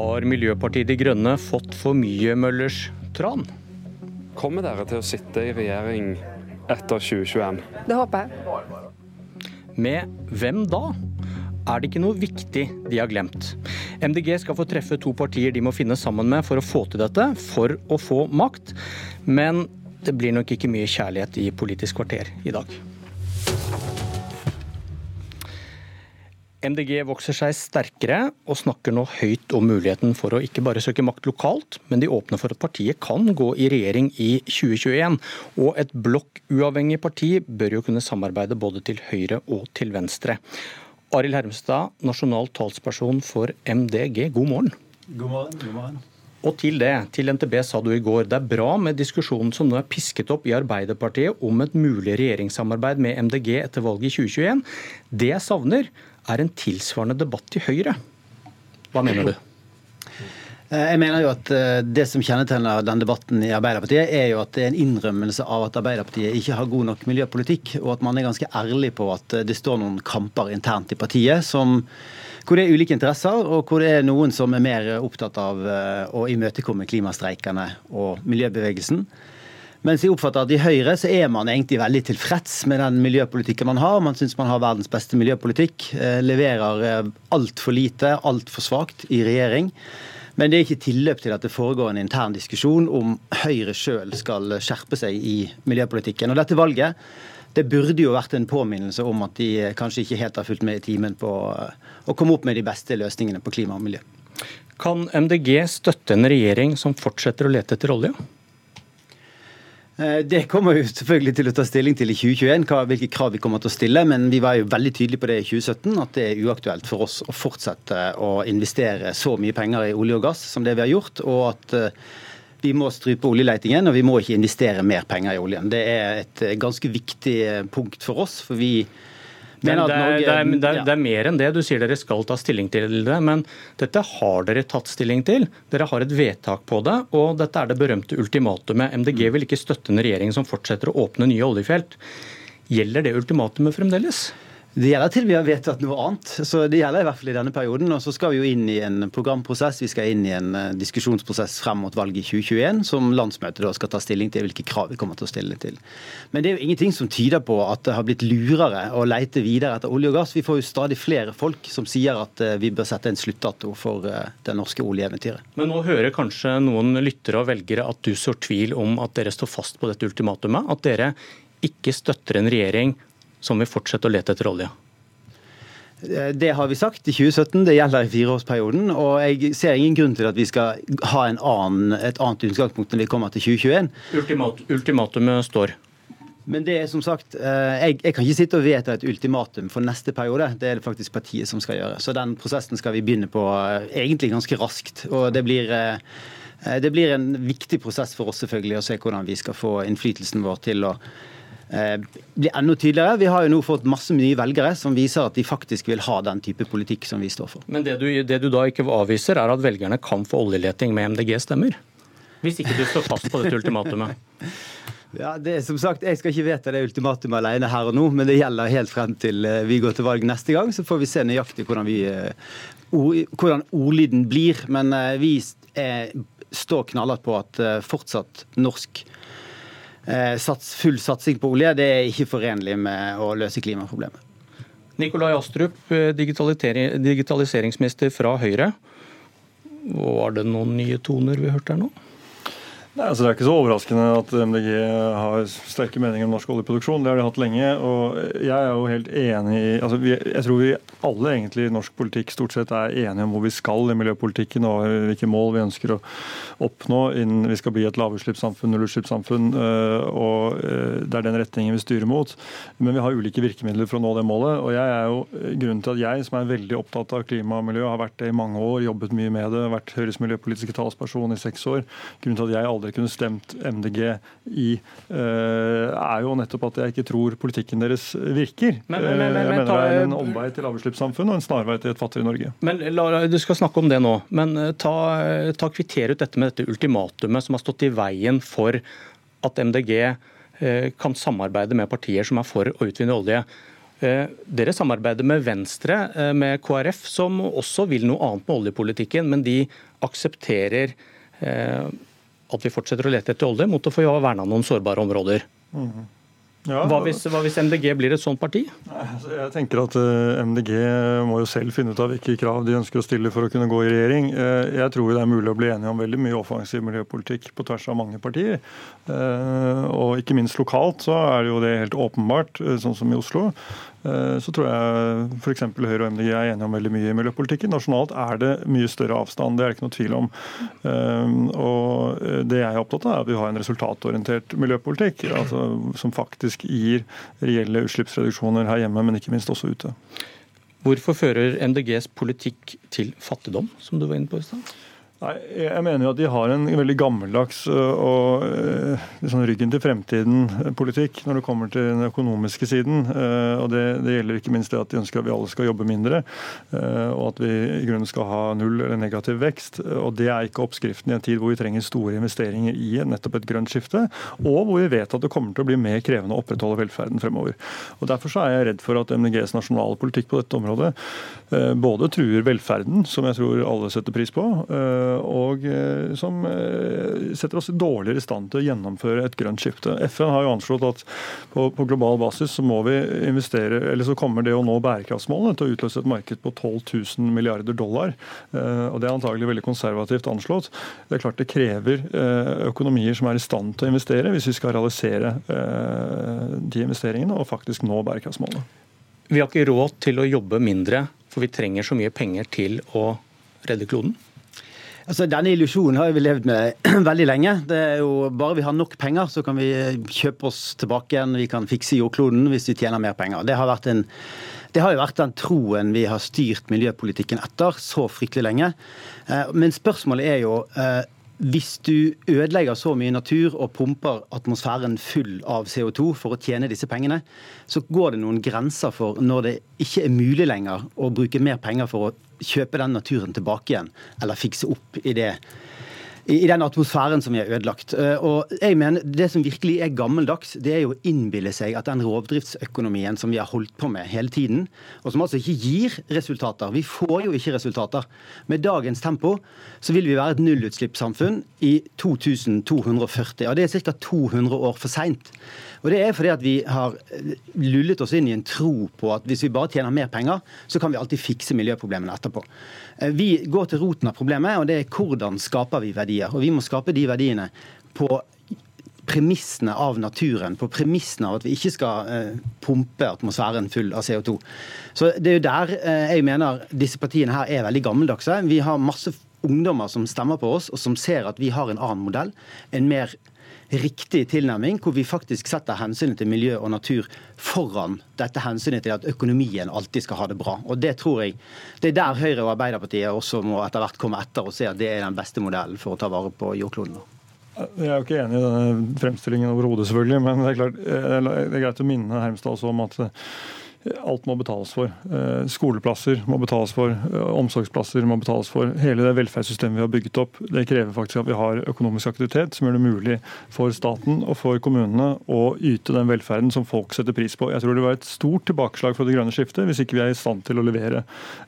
Har Miljøpartiet De Grønne fått for mye Møllers tran? Kommer dere til å sitte i regjering etter 2021? Det håper jeg. Med hvem da? Er det ikke noe viktig de har glemt? MDG skal få treffe to partier de må finne sammen med for å få til dette, for å få makt. Men det blir nok ikke mye kjærlighet i Politisk kvarter i dag. MDG vokser seg sterkere og snakker nå høyt om muligheten for å ikke bare søke makt lokalt, men de åpner for at partiet kan gå i regjering i 2021. Og et blokkuavhengig parti bør jo kunne samarbeide både til høyre og til venstre. Arild Hermstad, nasjonal talsperson for MDG, god morgen. God morgen. god morgen. Og til det, til NTB sa du i går, det er bra med diskusjonen som nå er pisket opp i Arbeiderpartiet om et mulig regjeringssamarbeid med MDG etter valget i 2021. Det jeg savner, er en tilsvarende debatt i Høyre. Hva mener du? Eh, jeg mener jo at eh, Det som kjennetegner den debatten i Arbeiderpartiet, er jo at det er en innrømmelse av at Arbeiderpartiet ikke har god nok miljøpolitikk, og at man er ganske ærlig på at eh, det står noen kamper internt i partiet som, hvor det er ulike interesser, og hvor det er noen som er mer opptatt av å imøtekomme klimastreikerne og miljøbevegelsen. Mens jeg oppfatter at i Høyre så er man egentlig veldig tilfreds med den miljøpolitikken man har. Man syns man har verdens beste miljøpolitikk. Eh, leverer eh, altfor lite, altfor svakt i regjering. Men det er ikke tilløp til at det foregår en intern diskusjon om Høyre sjøl skal skjerpe seg i miljøpolitikken. Og dette valget det burde jo vært en påminnelse om at de kanskje ikke helt har fulgt med i timen på eh, å komme opp med de beste løsningene på klima og miljø. Kan MDG støtte en regjering som fortsetter å lete etter olje? Eh, det kommer vi selvfølgelig til å ta stilling til i 2021, hvilke krav vi kommer til å stille. Men vi var jo veldig tydelige på det i 2017, at det er uaktuelt for oss å fortsette å investere så mye penger i olje og gass som det vi har gjort. og at eh, vi må strupe oljeletingen, og vi må ikke investere mer penger i oljen. Det er et ganske viktig eh, punkt for oss. for vi men det er, det, er, det, er, det er, mer enn det. Du sier dere skal ta stilling til det. Men dette har dere tatt stilling til. Dere har et vedtak på det. Og dette er det berømte ultimatumet. MDG vil ikke støtte en regjering som fortsetter å åpne nye oljefelt. Gjelder det ultimatumet fremdeles? Det gjelder til vi har vedtatt noe annet. Så det gjelder i hvert fall i denne perioden. Og så skal vi jo inn i en programprosess. Vi skal inn i en eh, diskusjonsprosess frem mot valget i 2021, som landsmøtet da skal ta stilling til hvilke krav vi kommer til å stille til. Men det er jo ingenting som tyder på at det har blitt lurere å leite videre etter olje og gass. Vi får jo stadig flere folk som sier at eh, vi bør sette en sluttdato for eh, det norske oljeeventyret. Men nå hører kanskje noen lyttere og velgere at du sår tvil om at dere står fast på dette ultimatumet? At dere ikke støtter en regjering som vil fortsette å lete etter olje? Det har vi sagt i 2017, det gjelder i fireårsperioden. Og jeg ser ingen grunn til at vi skal ha annen, et annet utgangspunkt når vi kommer til 2021. Ultimat, ultimatumet står? Men det er som sagt, eh, jeg, jeg, kan ikke sitte og vedta et ultimatum for neste periode. Det er det faktisk partiet som skal gjøre. Så den prosessen skal vi begynne på eh, egentlig ganske raskt. Og det blir, eh, det blir en viktig prosess for oss selvfølgelig å se hvordan vi skal få innflytelsen vår til å Eh, blir enda tydeligere. Vi har jo nå fått masse nye velgere som viser at de faktisk vil ha den type politikk som vi står for. Men det du, det du da ikke avviser, er at velgerne kan få oljeleting med MDG-stemmer? Hvis ikke du står fast på dette ultimatumet? Ja, det er som sagt, Jeg skal ikke vedta det ultimatumet alene her og nå, men det gjelder helt frem til eh, vi går til valg neste gang. Så får vi se nøyaktig hvordan, vi, eh, hvordan ordlyden blir. Men vi er, står knallhardt på at fortsatt norsk Eh, sats, full satsing på olje, det er ikke forenlig med å løse klimaproblemet. Nikolai Astrup, eh, digitaliseringsminister fra Høyre. Var det noen nye toner vi hørte her nå? Nei, altså Det er ikke så overraskende at MDG har sterke meninger om norsk oljeproduksjon. Det har de hatt lenge. og Jeg er jo helt enig i altså Jeg tror vi alle egentlig i norsk politikk stort sett er enige om hvor vi skal i miljøpolitikken og hvilke mål vi ønsker å oppnå innen vi skal bli et lavutslippssamfunn, nullutslippssamfunn. Øh, og øh, Det er den retningen vi styrer mot. Men vi har ulike virkemidler for å nå det målet. og jeg er jo Grunnen til at jeg, som er veldig opptatt av klima og miljø, har vært det i mange år, jobbet mye med det, vært Høyres miljøpolitiske talsperson i seks år. grunnen til at jeg aldri aldri kunne stemt MDG i, eh, er jo nettopp at jeg ikke tror politikken deres virker. Men, men, men, jeg mener det er en omvei til lavutslippssamfunn og en snarvei til et fattigere Norge. Men Lara, Du skal snakke om det nå, men eh, ta, ta kvitter ut dette med dette ultimatumet som har stått i veien for at MDG eh, kan samarbeide med partier som er for å utvinne olje. Dere samarbeider med Venstre, med KrF, som også vil noe annet med oljepolitikken, men de aksepterer at vi fortsetter å lete etter olje mot å få verna noen sårbare områder. Mm. Ja, hva, hvis, hva, hvis, MDG blir et sånt parti? Altså, jeg tenker at eh, MDG må jo selv finne ut av hvilke krav de ønsker å stille for å kunne gå i regjering. Eh, jeg tror det er mulig å bli enige om veldig mye offensiv miljøpolitikk på tvers av mange partier. Eh, og ikke minst lokalt så er det jo det helt åpenbart, sånn som i Oslo. Eh, så tror jeg f.eks. Høyre og MDG er enige om veldig mye i miljøpolitikken. Nasjonalt er det mye større avstand, det er det ikke noe tvil om. Eh, og det jeg er opptatt av, er at vi har en resultatorientert miljøpolitikk. Altså, som faktisk gir reelle utslippsreduksjoner her hjemme, men ikke minst også ute. Hvorfor fører MDGs politikk til fattigdom, som du var inne på i stad? Nei, Jeg mener jo at de har en veldig gammeldags og liksom ryggen til fremtiden-politikk når det kommer til den økonomiske siden. Og det, det, gjelder ikke minst det at de ønsker at vi alle skal jobbe mindre, og at vi i grunnen skal ha null eller negativ vekst. Og Det er ikke oppskriften i en tid hvor vi trenger store investeringer i nettopp et grønt skifte, og hvor vi vet at det kommer til å bli mer krevende å opprettholde velferden fremover. Og Derfor så er jeg redd for at MDGs nasjonale politikk på dette området både truer velferden, som jeg tror alle setter pris på, og eh, som eh, setter oss dårligere i stand til å gjennomføre et grønt skifte. FN har jo anslått at på, på, global basis så må vi investere, eller så kommer det å nå bærekraftsmålene til å utløse et marked på 12 000 milliarder dollar. Eh, og Det er antagelig veldig konservativt anslått. Det er klart det krever økonomier som er i stand til å investere, hvis vi skal realisere de investeringene og faktisk nå bærekraftsmålene. Vi har ikke råd til å jobbe mindre, for vi trenger så mye penger til å redde kloden? Altså, Denne illusjonen har vi levd med veldig lenge. Det er jo Bare vi har nok penger, så kan vi kjøpe oss tilbake igjen. Vi kan fikse jordkloden hvis vi tjener mer penger. Det har en det har jo vært den troen vi har styrt miljøpolitikken etter så fryktelig lenge. Eh, men spørsmålet er jo eh, hvis du ødelegger så mye natur og pumper atmosfæren full av CO2 for å tjene disse pengene, så går det noen grenser for når det ikke er mulig lenger å bruke mer penger for å kjøpe den naturen tilbake igjen, eller fikse opp i det i den atmosfæren som vi har ødelagt. Eh, og jeg mener Det som virkelig er gammeldags, det er jo å innbille seg at den rovdriftsøkonomien som vi har holdt på med hele tiden, og som altså ikke gir resultater Vi får jo ikke resultater. Med dagens tempo så vil vi være et nullutslippssamfunn i 2240. og Det er ca. 200 år for seint. Og det er fordi at vi har lullet oss inn i en tro på at hvis vi bare tjener mer penger, så kan vi alltid fikse miljøproblemene etterpå. Eh, vi går til roten av problemet, og det er hvordan skaper vi verdier. Og vi må skape de verdiene på premissene av naturen, på premissene av at vi ikke skal eh, pumpe atmosfæren full av CO2. Så Det er jo der eh, jeg mener disse partiene her er veldig gammeldagse. Vi har masse ungdommer som stemmer på oss, og som ser at vi har en annen modell. En mer riktig tilnærming, hvor vi faktisk setter hensynet til miljø og natur foran dette hensynet til at økonomien alltid skal ha det bra. Og Det tror jeg, det er der Høyre og Arbeiderpartiet også må etter hvert komme etter og se at det er den beste modellen for å ta vare på jordkloden. Jeg er jo ikke enig i denne fremstillingen overhodet, selvfølgelig. Men det er, klart, eh, det er greit å minne Hermstad også om at Alt må betales for. Eh, skoleplasser må betales for, eh, omsorgsplasser må betales for. Hele det velferdssystemet vi har bygget opp, det krever faktisk at vi har økonomisk aktivitet som gjør det mulig for staten og for kommunene å yte den velferden som folk setter pris på. Jeg tror det var et stort tilbakeslag for det grønne skiftet hvis ikke vi er i stand til å levere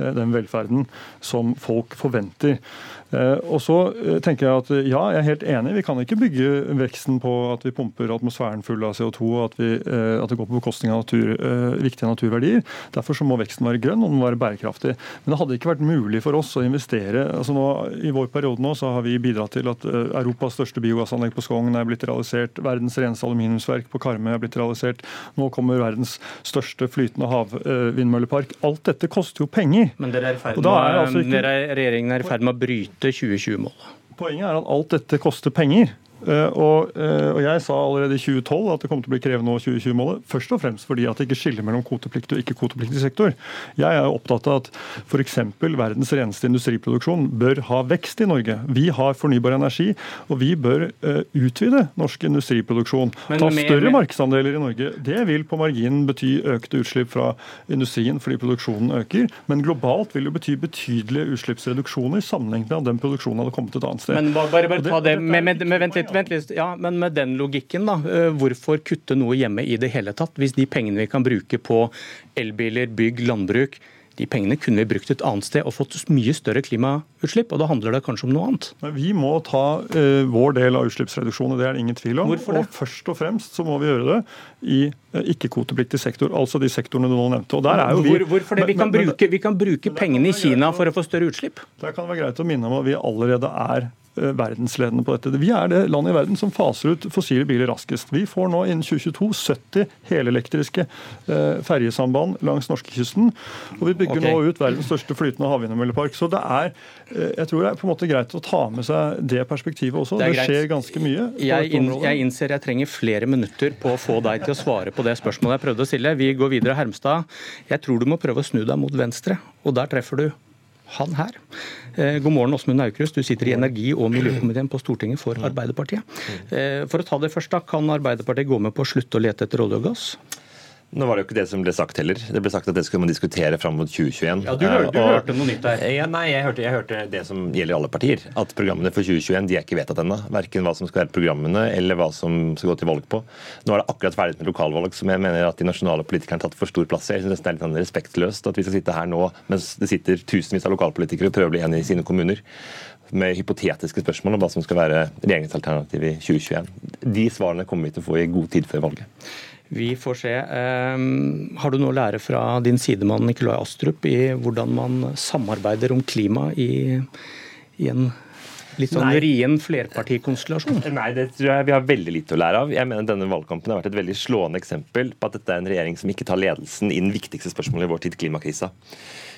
eh, den velferden som folk forventer. Og så tenker jeg at ja, jeg er helt enig. Vi kan ikke bygge veksten på at vi pumper atmosfæren full av CO2 og at, vi, at det går på bekostning av natur, viktige naturverdier. Derfor så må veksten være grønn og den må være bærekraftig. Men det hadde ikke vært mulig for oss å investere. altså nå, I vår periode nå så har vi bidratt til at eh, Europas største biogassanlegg på Skogn er blitt realisert. Verdens reneste aluminiumsverk på Karmøy er blitt realisert. Nå kommer verdens største flytende havvindmøllepark. Alt dette koster jo penger. Men dere er ferdig, ferd med, altså ikke... regjeringen er i ferd med å bryte 2020-målet? Poenget er at alt dette koster penger. Eh, og, eh, og, Jeg sa allerede i 2012 at det kom til å bli krevende å 2020-målet. Først og fremst fordi at det ikke skiller mellom kvotepliktig og ikke-kvotepliktig sektor. Jeg er opptatt av at f.eks. verdens reneste industriproduksjon bør ha vekst i Norge. Vi har fornybar energi, og vi bør uh, utvide norsk industriproduksjon. Men, Ta større markedsandeler i Norge. Det vil på marginen bety økte utslipp fra industrien fordi produksjonen øker. Men globalt vil det bety betydelige utslippsreduksjoner sammenlignet med den produksjonen hadde kommet et annet sted. Men bare, bare ta det, med, med, med, vent litt, vent litt. Ja, men med den logikken, da. Eh, hvorfor kutte noe hjemme i det hele tatt, hvis de pengene vi kan bruke på elbiler, bygg, landbruk, de pengene kunne vi brukt et annet sted og fått mye større klimautslipp. og Da handler det kanskje om noe annet. Vi må ta uh, vår del av utslippsreduksjonene, det er det ingen tvil om. Hvorfor det? Og først og fremst så må vi gjøre det i uh, ikke-kvotepliktig sektor, altså de sektorene du nå nevnte. Og der er jo vi, Hvor, hvorfor det? Vi kan, men, bruke, vi kan bruke pengene i Kina for å få større utslipp. Der kan det være greit å minne om at vi allerede er verdensledende på dette. Vi er det landet i verden som faser ut fossile biler raskest. Vi får nå innen 2022 70 helelektriske eh, ferjesamband langs norskekysten. Og vi bygger okay. nå ut verdens største flytende havvindmøllepark. Så det er eh, jeg tror det er på en måte greit å ta med seg det perspektivet også. Det, det skjer ganske mye. Jeg, inn, jeg, innser jeg trenger flere minutter på å få deg til å svare på det spørsmålet jeg prøvde å stille. Vi går videre. Hermstad, jeg tror du må prøve å snu deg mot venstre, og der treffer du han her. Eh, god morgen, Åsmund Aukrust. Du sitter i energi- og miljøkomiteen på Stortinget for Arbeiderpartiet. Eh, for å ta det først, da, Kan Arbeiderpartiet gå med på å slutte å lete etter olje og gass? Nå var det jo ikke det som ble sagt heller. Det ble sagt at det skulle man diskutere fram mot 2021. Ja, Du, hørte, du og, hørte noe nytt der? Ja, nei, jeg hørte, jeg hørte, det som gjelder alle partier. At programmene for 2021 de er ikke vedtatt ennå. Verken hva som skal være programmene eller hva som skal gå til valg på. Nå er det akkurat ferdig med lokalvalg, som jeg mener at de nasjonale politikerne har tatt for stor plass i. Jeg synes det er litt sånn respektløst at vi skal sitte her nå mens det sitter tusenvis av lokalpolitikere og prøver å bli enige i sine kommuner med hypotetiske spørsmål om hva som skal være regjeringsalternativet i 2021. De svarene kommer vi til å få i god tid før valget. Vi får se. Ehm, har du noe å lære fra din sidemann Nikolai Astrup i hvordan man samarbeider om klima i, i en litt sånn Nei. vrien flerpartikonstellasjon? Nei, det tror jeg vi har veldig lite å lære av. Jeg mener Denne valgkampen har vært et veldig slående eksempel på at dette er en regjering som ikke tar ledelsen i den viktigste spørsmålet i vår tid, klimakrisa.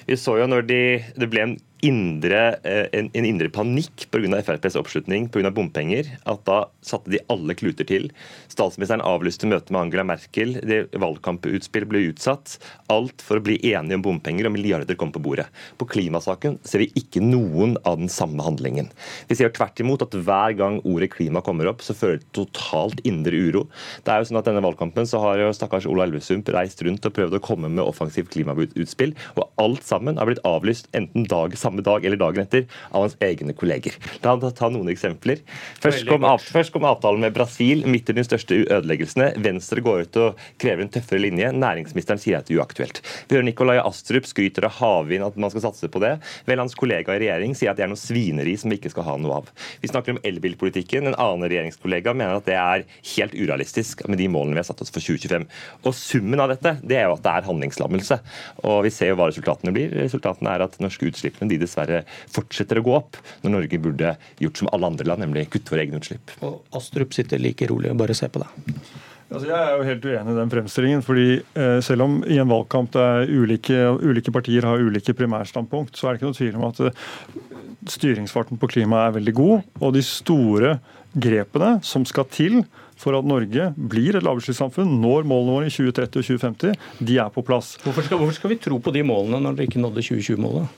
Vi så jo når de, det ble en indre, eh, en, en indre panikk pga. FrPs oppslutning pga. bompenger, at da satte de alle kluter til. Statsministeren avlyste møtet med Angela Merkel, det valgkamputspill ble utsatt. Alt for å bli enige om bompenger, og milliarder kom på bordet. På klimasaken ser vi ikke noen av den samme handlingen. Vi ser tvert imot at hver gang ordet klima kommer opp, så fører det totalt indre uro. Det er jo sånn at Denne valgkampen så har jo stakkars Ola Elvesum reist rundt og prøvd å komme med offensivt klimautspill, og alt sammen har blitt avlyst enten dag samme dag eller dagen etter av hans egne kolleger. La oss ta noen eksempler. Først kom, først kom, avtalen med Brasil midt i de største ødeleggelsene. Venstre går ut og krever en tøffere linje. Næringsministeren sier at det er uaktuelt. Vi hører Nikolai Astrup skryter av havvind, at man skal satse på det. Vel, hans kollega i regjering sier at det er noe svineri som vi ikke skal ha noe av. Vi snakker om elbilpolitikken. En annen regjeringskollega mener at det er helt urealistisk med de målene vi har satt oss for 2025. Og Summen av dette det er jo at det er handlingslammelse. Og Vi ser jo hva resultatene blir. Resultatene er at norske utslippene de dessverre fortsetter å gå opp, når Norge burde gjort som alle andre land, nemlig kutte våre egne utslipp. Og Astrup sitter like rolig og bare ser på deg. Altså, jeg er jo helt uenig i den fremstillingen. fordi eh, Selv om i en valgkamp der ulike, ulike, partier har ulike primærstandpunkt, så er det ikke noe tvil om at eh, styringsfarten på klimaet er veldig god. Og de store grepene som skal til for at Norge blir et lavutslippssamfunn, når målene våre i 2030 og 2050, de er på plass. Hvorfor skal, hvorfor skal vi tro på de målene når dere ikke nådde 2020-målet?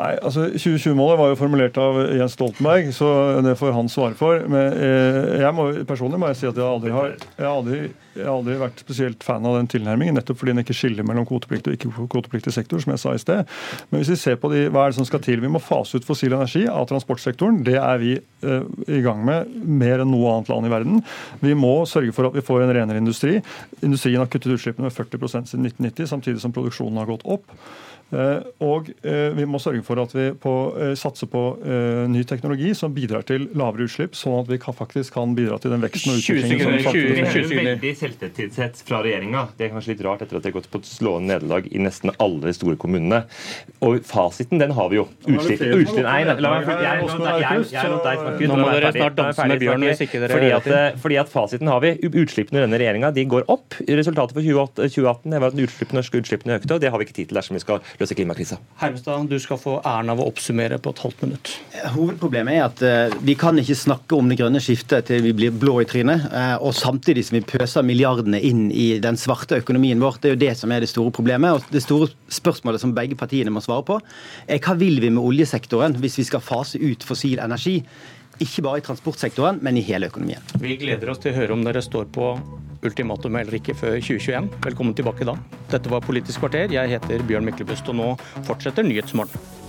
Nei, altså 2020-målet var jo formulert av Jens Stoltenberg, så det får han svare for. Men eh, jeg må, personlig må jeg si at jeg aldri har jeg aldri, jeg aldri vært spesielt fan av den tilnærmingen, nettopp fordi den ikke skiller mellom kvotepliktig og ikke-kvotepliktig sektor, som jeg sa i sted. Men hvis vi ser på de, hva er det som skal til, vi må fase ut fossil energi av transportsektoren. Det er vi i gang med mer enn noe annet land i verden. Vi må sørge for at vi får en renere industri. Industrien har kuttet utslippene med 40% siden 1990, samtidig som produksjonen har gått opp. Eh, og eh, vi må sørge for at vi på, eh, satser på ny teknologi som bidrar til lavere utslipp, sånn at vi kan, faktisk kan bidra til den veksten og utviklingen. 20 sekunder, Veldig selvtilfredshet fra regjeringa. Det er kanskje litt rart etter at det har gått på et slående nederlag i nesten alle de store kommunene. Og fasiten, den har vi jo. Utslipp, utslipp Nei, la meg Jeg lot deg snakke. Nå må dere snart danse med Bjørn hvis ikke dere fordi at, fordi at fasiten har vi. Utslippene i denne regjeringa de går opp. Resultatet for 2018 det var at utslippene, norske utslippene økte, og det har vi ikke tid til dersom vi skal løse klimakrisa. Hermestad, du skal få æren av å oppsummere på et halvt minutt. Hovedproblemet er at uh, vi kan ikke snakke om det grønne skiftet til vi blir blå i trynet, uh, og samtidig som vi pøser milliardene inn i den svarte økonomien vår. Det er jo det som er det store problemet. og Det store spørsmålet som begge partiene må svare på, er hva vil vi med oljesektoren hvis vi skal fase ut fossil energi? Ikke bare i transportsektoren, men i hele økonomien. Vi gleder oss til å høre om dere står på ultimatum eller ikke før 2021. Velkommen tilbake da. Dette var Politisk kvarter. Jeg heter Bjørn Myklebust, og nå fortsetter Nyhetsmorgen.